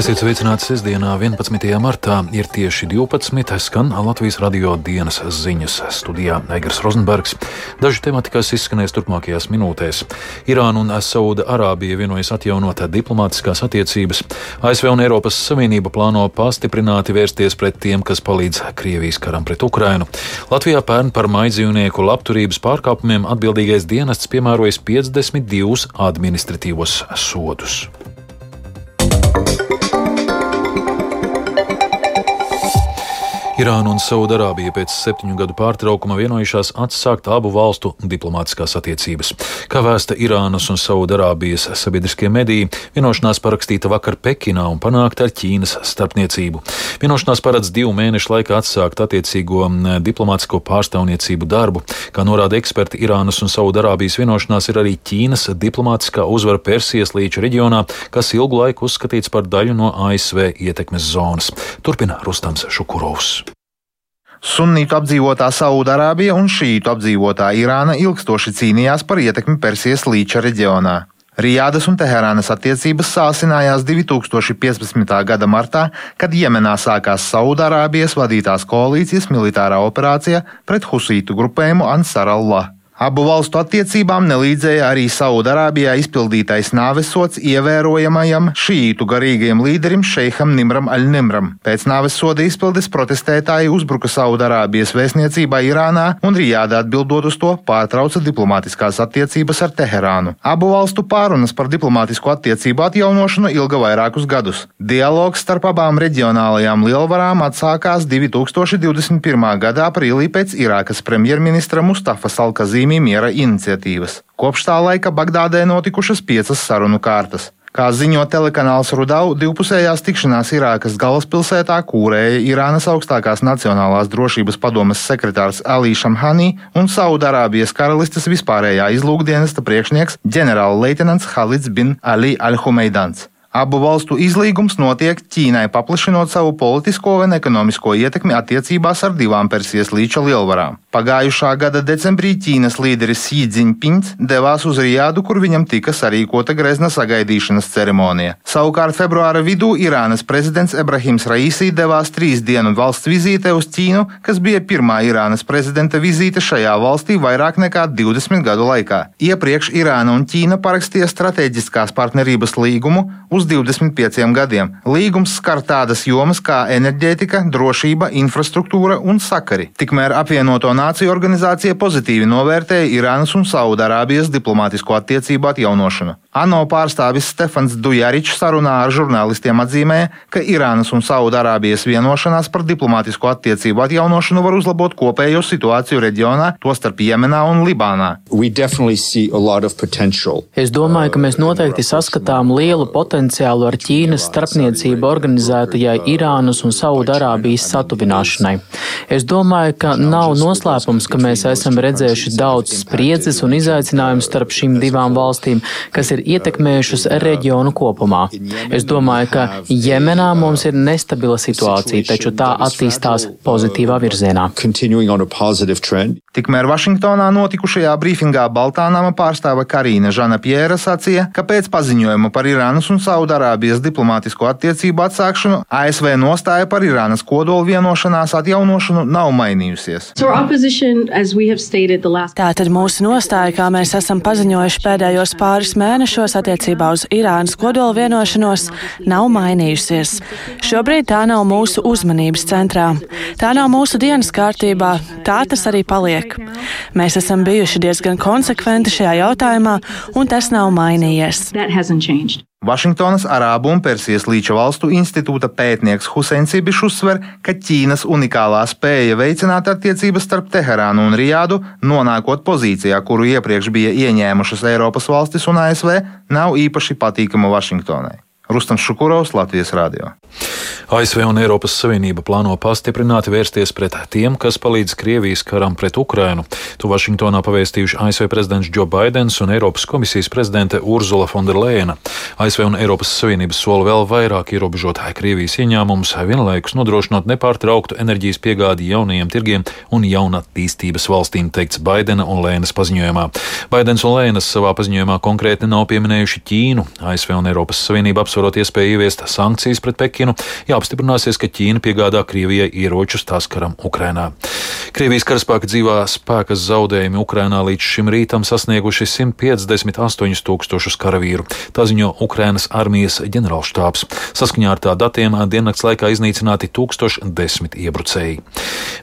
Esiet sveicināti sestdienā, 11. martā. Ir tieši 12. skan Latvijas radio dienas ziņas studijā Eigars Rozenbergs. Daži temati, kas izskanēs turpmākajās minūtēs. Irāna un Sauda Arābija vienojas atjaunot diplomātiskās attiecības. ASV un Eiropas Savienība plāno pastiprināti vērsties pret tiem, kas palīdz Krievijas karam pret Ukrainu. Latvijā pērn par maidzīvnieku labturības pārkāpumiem atbildīgais dienests piemērojas 52 administratīvos sodus. Thank you. Irāna un Saudarābija pēc septiņu gadu pārtraukuma vienojušās atsākt abu valstu diplomātiskās attiecības. Kā vēsta Irānas un Saudarābijas sabiedriskie mediji, vienošanās parakstīta vakar Pekinā un panākta ar Ķīnas starpniecību. Vienošanās paredz divu mēnešu laikā atsākt attiecīgo diplomātsko pārstāvniecību darbu. Kā norāda eksperti, Irānas un Saudarābijas vienošanās ir arī Ķīnas diplomātiskā uzvara Persijas līča reģionā, kas ilgu laiku uzskatīts par daļu no ASV ietekmes zonas. Turpina Rustams Šukurovs. Sunītu apdzīvotā Saudārābija un šītu apdzīvotā Irāna ilgstoši cīnījās par ietekmi Persijas līča reģionā. Rijādas un Teherānas attiecības sāsinājās 2015. gada martā, kad Jemenā sākās Saudārābijas vadītās koalīcijas militārā operācija pret husītu grupējumu Ansar Allah. Abu valstu attiecībām nelīdzēja arī Saudarābijā izpildītais nāvesots ievērojamajam šītu garīgajam līderim Šeiham Nimram Al-Nimram. Pēc nāvesoda izpildes protestētāji uzbruka Saudarābijas vēstniecībā Irānā un Rijādā atbildot uz to pārtrauca diplomātiskās attiecības ar Teherānu. Abu valstu pārunas par diplomātisko attiecību atjaunošanu ilga vairākus gadus. Dialogs starp abām reģionālajām lielvarām atsākās 2021. gada aprīlī pēc Irākas premjerministra Mustafa Salkazīma Brīvīm miera iniciatīvas. Kopš tā laika Bagdādē notikušas piecas sarunu kārtas. Kā ziņo telekanāls Rudau, divpusējās tikšanās Irākas galvaspilsētā kūrēja Irānas augstākās nacionālās drošības padomes sekretārs Alī Šamhani un Saudārābijas karalistes vispārējā izlūkdienesta priekšnieks ģenerālleitnants Halids bin Ali Al-Humeidans. Abu valstu izlīgums notiek Ķīnai paplašinot savu politisko un ekonomisko ietekmi attiecībās ar divām Persijas līča lielvarām. Pagājušā gada decembrī Ķīnas līderis Jinpings devās uz Rijādu, kur viņam tika sarīkota grezna sagaidīšanas ceremonija. Savukārt februāra vidū Irānas prezidents Ebrahims Raisī devās trīs dienu valsts vizītē uz Ķīnu, kas bija pirmā Irānas prezidenta vizīte šajā valstī vairāk nekā 20 gadu laikā. Iepriekš Irāna un Ķīna parakstīja strateģiskās partnerības līgumu uz 25 gadiem. Līgums skar tādas jomas kā enerģētika, drošība, infrastruktūra un sakari. Tikmēr apvienoto nāciju organizācija pozitīvi novērtēja Irānas un Saudārābijas diplomātisko attiecību atjaunošanu. ANO pārstāvis Stefans Dujaričs sarunā ar žurnālistiem atzīmēja, ka Irānas un Saudārābijas vienošanās par diplomātisko attiecību atjaunošanu var uzlabot kopējo situāciju reģionā, tostarp Jemenā un Libānā. Es domāju, ka mēs noteikti saskatām lielu potenciālu ar Ķīnas starpniecību organizētajai Irānas un Saudārābijas satuvināšanai. Es domāju, ka nav noslēpums, ka mēs esam redzējuši daudz spriedzes un izaicinājumus starp šīm divām valstīm, kas ir ir ietekmējušas reģionu kopumā. Es domāju, ka Jemenā mums ir nestabila situācija, taču tā attīstās pozitīvā virzienā. Tikmēr Vašingtonā notikušajā brīfingā Baltānama pārstāve Karīna Žana Pjēra sacīja, ka pēc paziņojuma par Irānas un Saudārābijas diplomātisko attiecību atsākšanu ASV nostāja par Irānas kodolu vienošanās atjaunošanu nav mainījusies. Tātad mūsu nostāja, kā mēs esam paziņojuši pēdējos pāris mēnešus, mēnešos attiecībā uz Irānas kodola vienošanos nav mainījusies. Šobrīd tā nav mūsu uzmanības centrā. Tā nav mūsu dienas kārtībā, tā tas arī paliek. Mēs esam bijuši diezgan konsekventi šajā jautājumā, un tas nav mainījies. Vašingtonas Arābu un Persijas līča valstu institūta pētnieks Huseins Ibišs uzsver, ka Ķīnas unikālā spēja veicināt attiecības starp Teherānu un Rijādu, nonākot pozīcijā, kuru iepriekš bija ieņēmušas Eiropas valstis un ASV, nav īpaši patīkama Vašingtonai. Rustams Šukurovs, Latvijas Rādio. ASV un Eiropas Savienība plāno pastiprināti vērsties pret tiem, kas palīdz Krievijas karam pret Ukrainu. To Vašingtonā pavēstījuši ASV prezidents Joe Bidenis un Eiropas komisijas prezidente Urzula Fonderleina. ASV un Eiropas Savienības sola vēl vairāk ierobežot Krievijas ieņēmumus, vienlaikus nodrošinot nepārtrauktu enerģijas piegādi jaunajiem tirgiem un jaunatīstības valstīm, teikts Baidena un Lēnas paziņojumā. Baidens un Lēnas savā paziņojumā konkrēti nav pieminējuši Ķīnu. ASV un Eiropas Savienība apsver apsverot iespēju ieviest sankcijas pret Pekinu, jāapstiprināsies, ka Ķīna piegādā Krievijai ieročus tās karam Ukrainā. Krievijas karaspēka dzīvā spēkas zaudējumi Ukrainā līdz šim rītam sasnieguši 158 tūkstošus karavīru. Tā ziņo Ukrainas armijas ģenerālštāps. Saskaņā ar tā datiem diennakts laikā iznīcināti 1010 iebrucēji.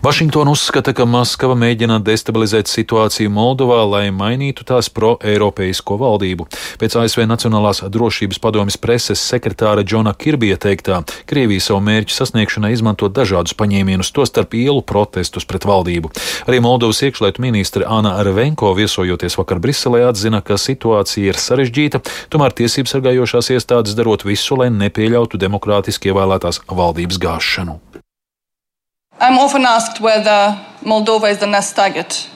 Vašingtona uzskata, ka Maskava mēģina destabilizēt situāciju Moldovā, lai mainītu tās pro-eiropeisko valdību. Pēc ASV Nacionālās drošības padomjas preses sekretāra Džona Kirbija teiktā, Krievija savu mērķu sasniegšanai izmanto dažādus paņēmienus, tostarp ielu protestus pret valdību. Arī Moldovas iekšlietu ministre Ana Revenko viesojoties vakar Briselē atzina, ka situācija ir sarežģīta, tomēr tiesības sargājošās iestādes darot visu, lai nepieļautu demokrātiski ievēlētās valdības gāšanu. I'm often asked whether Moldova is the next target,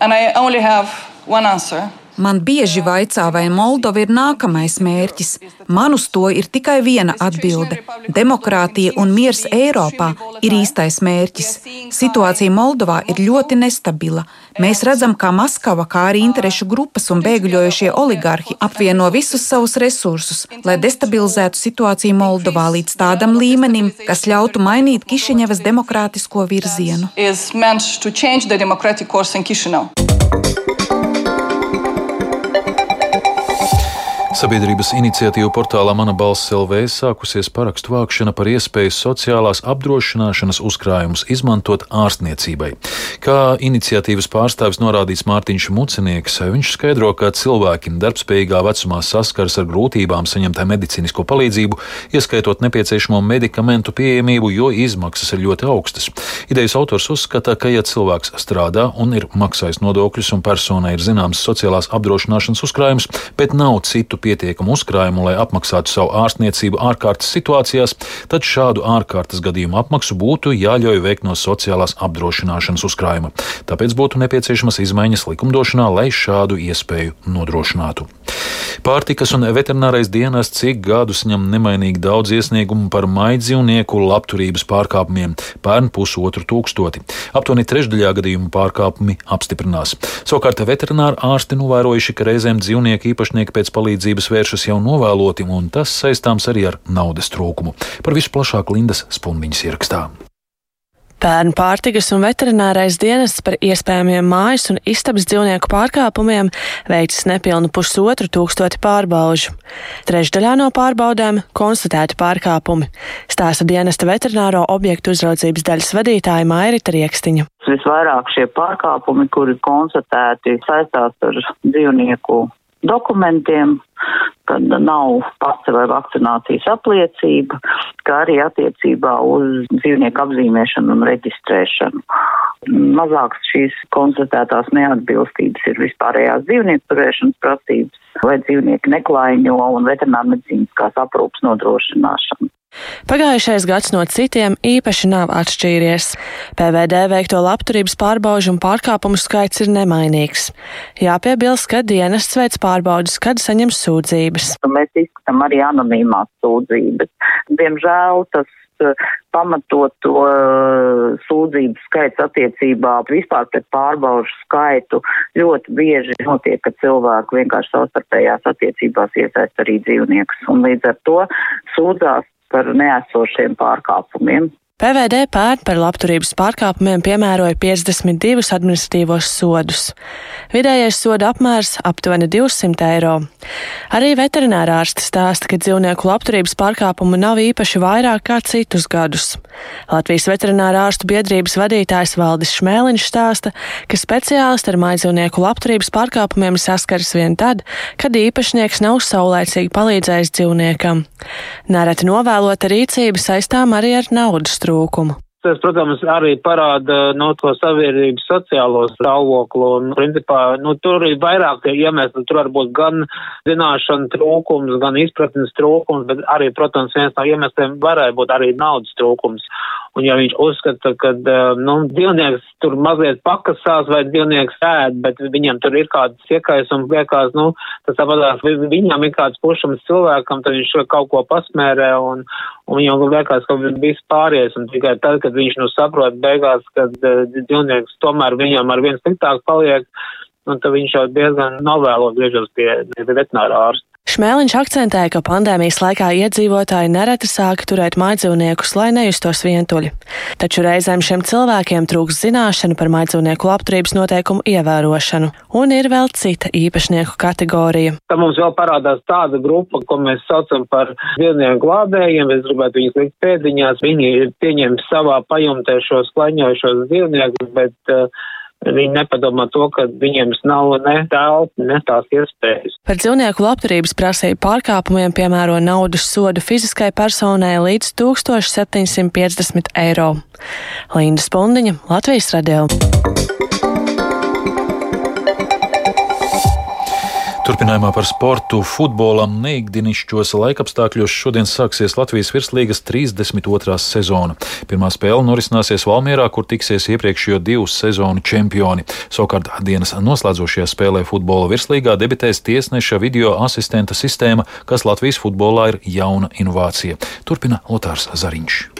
and I only have one answer. Man bieži vaicā, vai Moldova ir nākamais mērķis. Man uz to ir tikai viena atbilde - demokrātija un miers Eiropā ir īstais mērķis. Situācija Moldovā ir ļoti nestabila. Mēs redzam, kā Maskava, kā arī interešu grupas un bēgļojošie oligarhi apvieno visus savus resursus, lai destabilizētu situāciju Moldovā līdz tādam līmenim, kas ļautu mainīt Kišiņevas demokrātisko virzienu. Sabiedrības iniciatīva portālā Mana balss LV sākusies parakstu vākšana par iespēju sociālās apdrošināšanas uzkrājumus izmantot ārstniecībai. Kā iniciatīvas pārstāvis norādīts Mārtiņš Mucinieks, viņš skaidro, ka cilvēki darbspējīgā vecumā saskars ar grūtībām saņemt medicīnisko palīdzību, ieskaitot nepieciešamo medikamentu pieejamību, jo izmaksas ir ļoti augstas. Idejas autors uzskata, ka, ja cilvēks strādā un ir maksājis nodokļus un personai ir zināms sociālās apdrošināšanas uzkrājums, bet nav citu pietiekamu uzkrājumu, lai apmaksātu savu ārstniecību ārkārtas situācijās, tad šādu ārkārtas gadījumu apmaksu būtu jāļauj veikt no sociālās apdrošināšanas uzkrājuma. Tāpēc būtu nepieciešamas izmaiņas likumdošanā, lai šādu iespēju nodrošinātu. Pārtikas un veterinārais dienas cik gadus ņem nemainīgi daudz iesniegumu par maidzīvnieku labturības pārkāpumiem - pērn pusotru tūkstoti. Aptuveni trešdaļā gadījumu pārkāpumi apstiprinās. Savukārt veterināri ārsti novērojuši, ka reizēm dzīvnieku īpašnieki pēc palīdzības vēršas jau novēloti, un tas saistāms arī ar naudas trūkumu. Par visu plašāk Lindas Spundiņas ierakstā. Pērn pārtikas un veterinārais dienests par iespējamiem mājas un istabas dzīvnieku pārkāpumiem veicis nepilnu pusotru tūkstoti pārbaužu. Trešdaļā no pārbaudēm konstatēti pārkāpumi, stāsta dienesta veterināro objektu uzraudzības daļas vadītāja Mairita Riekstiņa. Visvairāk šie pārkāpumi, kuri konstatēti, saistās ar dzīvnieku dokumentiem, kad nav pasta vai vakcinācijas apliecība, kā arī attiecībā uz dzīvnieku apzīmēšanu un reģistrēšanu. Mazāks šīs konstatētās neatbilstības ir vispārējās dzīvnieku turēšanas prasības vai dzīvnieku neklaiņo un veterinārmedicīniskās aprūpas nodrošināšana. Pagājušais gads no citiem īpaši nav atšķīries. PVD veikto labturības pārbaužu un pārkāpumu skaits ir nemainīgs. Jāpiebilst, ka dienests veids pārbaudas, kad saņem sūdzības. Mēs izskatām arī anonīmās sūdzības. Diemžēl tas eh, pamatot to uh, sūdzību skaits attiecībā vispār pret pārbaužu skaitu ļoti bieži notiek, ka cilvēki vienkārši savstarpējās attiecībās iesaist arī dzīvniekus un līdz ar to sūdzās par neesošiem pārkāpumiem. PVD pērn par labturības pārkāpumiem piemēroja 52 administratīvos sodus. Vidējais soda apmērs aptuveni 200 eiro. Arī veterinārārsti stāsta, ka dzīvnieku labturības pārkāpumu nav īpaši vairāk kā citus gadus. Latvijas veterinārā ārstu biedrības vadītājs Valdis Šmēliņš stāsta, ka speciālisti ar maidzīvnieku labturības pārkāpumiem saskaras vien tad, kad īpašnieks nav saulēcīgi palīdzējis dzīvniekam. Nereti novēlota rīcība saistām arī ar naudas trūkumu. Tas, protams, arī parāda no to sabiedrības sociālo stāvokli un, principā, nu, tur ir vairāk iemesli. Tur var būt gan zināšana trūkums, gan izpratnes trūkums, bet arī, protams, viens no iemesliem varēja būt arī naudas trūkums. Un ja viņš uzskata, ka, nu, dzīvnieks tur mazliet pakasās vai dzīvnieks ēd, bet viņam tur ir kāds iekais un liekas, nu, tas tāpatās, viņam ir kāds pušums cilvēkam, tad viņš kaut ko pasmērē un, un viņam liekas, ka viss pāries. Un tikai tad, kad viņš nu saprot beigās, ka dzīvnieks tomēr viņam ar vien sliktāk paliek, un tad viņš jau diezgan novēlo griežas pie veterinārā ārsta. Šmēliņš akcentēja, ka pandēmijas laikā iedzīvotāji nereti sāka turēt mājdzīvniekus, lai nejustos vientuļi. Taču reizēm šiem cilvēkiem trūks zināšanu par mājdzīvnieku labturības noteikumu ievērošanu, un ir vēl cita īpašnieku kategorija. Tā mums vēl parādās tāda grupa, ko mēs saucam par dzīvnieku glābējiem. Es gribētu viņus likt pēdiņās. Viņi pieņem savā pajumtē šos klaņojušos dzīvniekus, bet uh, Viņi nepadomā to, ka viņiem nav ne telpa, ne tās iespējas. Par dzīvnieku labturības prasību pārkāpumiem piemēro naudas sodu fiziskai personai līdz 1750 eiro. Linda Spundiņa, Latvijas radio. Turpinājumā par sportu futbolam neikdinišķos laikapstākļos šodien sāksies Latvijas virslīgas 32. sezona. Pirmā spēle norisināsies Valmierā, kur tiksies iepriekšējo divu sezonu čempioni. Savukārt dienas noslēdzošajā spēlē futbola virslīgā debitēs tiesneša video asistenta sistēma, kas Latvijas futbolā ir jauna inovācija. Turpina Lotārs Zariņš.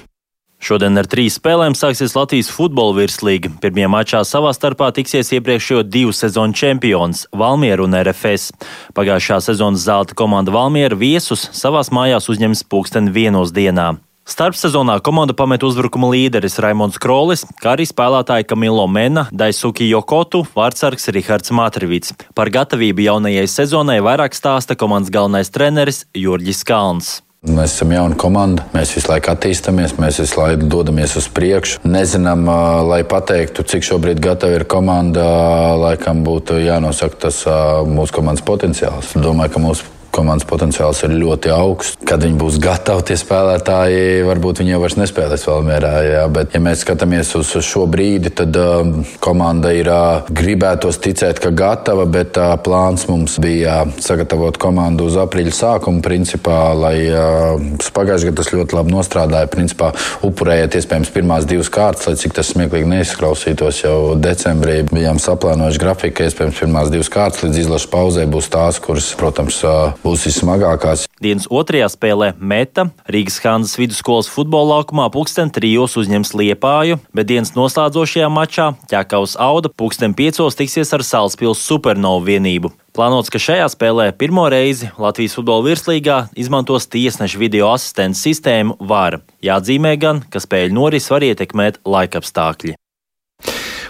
Šodien ar trīs spēlēm sāksies Latvijas futbola virslīga. Pirmie mačā savā starpā tiksies iepriekšējo divu sezonu čempions Valmiera un RFS. Pagājušā sezonas zelta komanda Valmiera viesus savās mājās uzņems pulksten vienos dienā. Starpsezonā komanda pamet uzbrukuma līderis Raimons Krolis, kā arī spēlētāji Kamilo Mena, Daisuki Jokotu, vārdsargs Rihards Matrivits. Par gatavību jaunajai sezonai vairāk stāsta komandas galvenais treneris Jurģis Kalns. Mēs esam jauna komanda, mēs visu laiku attīstāmies, mēs visu laiku dodamies uz priekšu. Nezinām, lai pateiktu, cik šobrīd gatava ir komanda, laikam būtu jānosaka tas mūsu komandas potenciāls. Domāju, ka mūsu komandas potenciāls ir ļoti augsts. Kad viņi būs gatavi, tie spēlētāji, varbūt viņi jau vairs nespēlēs vēl mierā. Jā. Bet, ja mēs skatāmies uz šo brīdi, tad um, komanda ir uh, gribētos ticēt, ka gatava, bet uh, plāns mums bija sagatavot komandu uz aprīļa sākumu, principā, lai uh, pagājušajā gadā tas ļoti labi nostrādāja. Principā, upurējot iespējams pirmās divas kārtas, lai cik tas smieklīgi neizklausītos jau decembrī. Bijām saplānojuši grafiku, ka iespējams pirmās divas kārtas līdz izlašu pauzē būs tās, kuras, protams, uh, būs vissmagākās. Dienas otrajā spēlē Meta Rīgas Hanzas vidusskolas futbola laukumā pulksten trijos uzņems Liepāju, bet dienas noslēdzošajā mačā Ķekavas Auda pulksten piecos tiksies ar Salspils Supernovu vienību. Plānots, ka šajā spēlē pirmo reizi Latvijas futbola virslīgā izmantos tiesneša video asistents sistēmu VAR. Jāatzīmē gan, ka spēļu noris var ietekmēt laikapstākļi.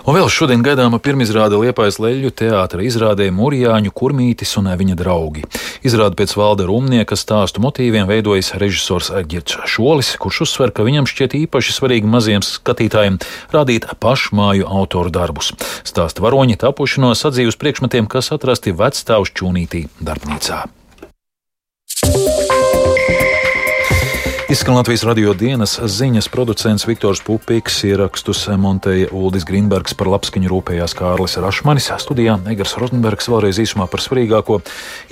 Un vēl šodien gaidāma pirmizrāde Liepājas leļu teātra izrādē Mūrijāņu kurmītis un viņa draugi. Izrāde pēc valda rumnieka stāstu motīviem veidojas režisors Girts Šolis, kurš uzsver, ka viņam šķiet īpaši svarīgi maziem skatītājiem rādīt pašmāju autoru darbus. Stāsta varoņi tapuši no sadzīves priekšmetiem, kas atrasti vecstāvs čūnītī darbnīcā. Izskan Latvijas radio dienas ziņas producents Viktors Pupiks, ierakstus montēja Uldis Grīnbergs par labskaņu rūpējās Kārlis Rašmanis, studijā Egars Rozenbergs vēlreiz īsumā par svarīgāko.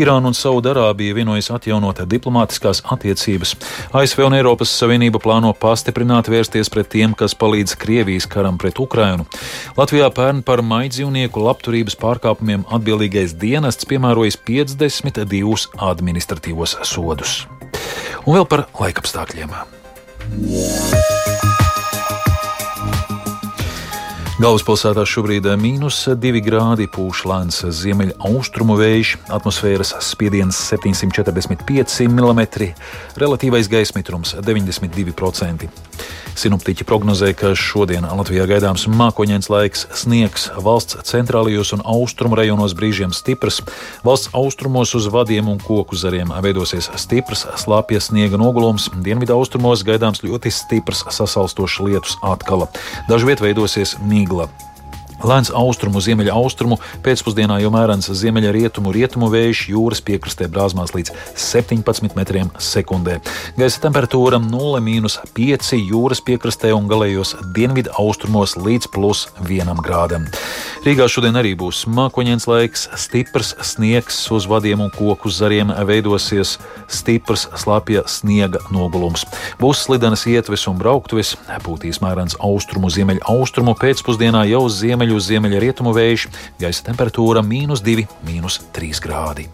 Irāna un Saudarābija vienojas atjaunot diplomātiskās attiecības. ASV un Eiropas Savienība plāno pastiprināt vērsties pret tiem, kas palīdz Krievijas karam pret Ukrainu. Latvijā pērn par maidzīvnieku labturības pārkāpumiem atbildīgais dienests piemērojas 52 administratīvos sodus. Un vēl par laikapstākļiem. Galvaspilsētā šobrīd ir mīnus 2 grādi, pūš lēns ziemeļaustrumu vējš, atmosfēras spiediens 745 mm, relatīvais gaisa mitrums 92%. Sinoptiķi prognozē, ka šodien Latvijā gaidāms mākoņains laiks, sniegs valsts centrālajos un austrumu rajonos brīžiem stiprs, valsts austrumos uz vadiem un koku zariem veidosies stiprs slāpja sniega nogulums, dienvidu austrumos gaidāms ļoti stiprs sasalstošs lietus atkala. Dažviet veidosies Гла. Lēns austrumu, ziemeļa austrumu, pēcpusdienā jau mērens ziemeļa rietumu, rietumu vējš jūras piekrastē brāzmās līdz 17 metriem sekundē. Gaisa temperatūra 0,5 jūras piekrastē un galējos dienvidu austrumos līdz plus 1 grādam. Rīgā šodien arī būs mākoņdienas laiks, stiprs sniegs uz vadiem un koku zariem veidosies stiprs slapja sniega nogulums. Būs slidenas ietves un brauktuves, pūtīs mērens austrumu, ziemeļa austrumu, pēcpusdienā jau ziemeļu uz ziemeļa rietumu vējš, gaisa temperatūra - mīnus 2, mīnus 3 grādi.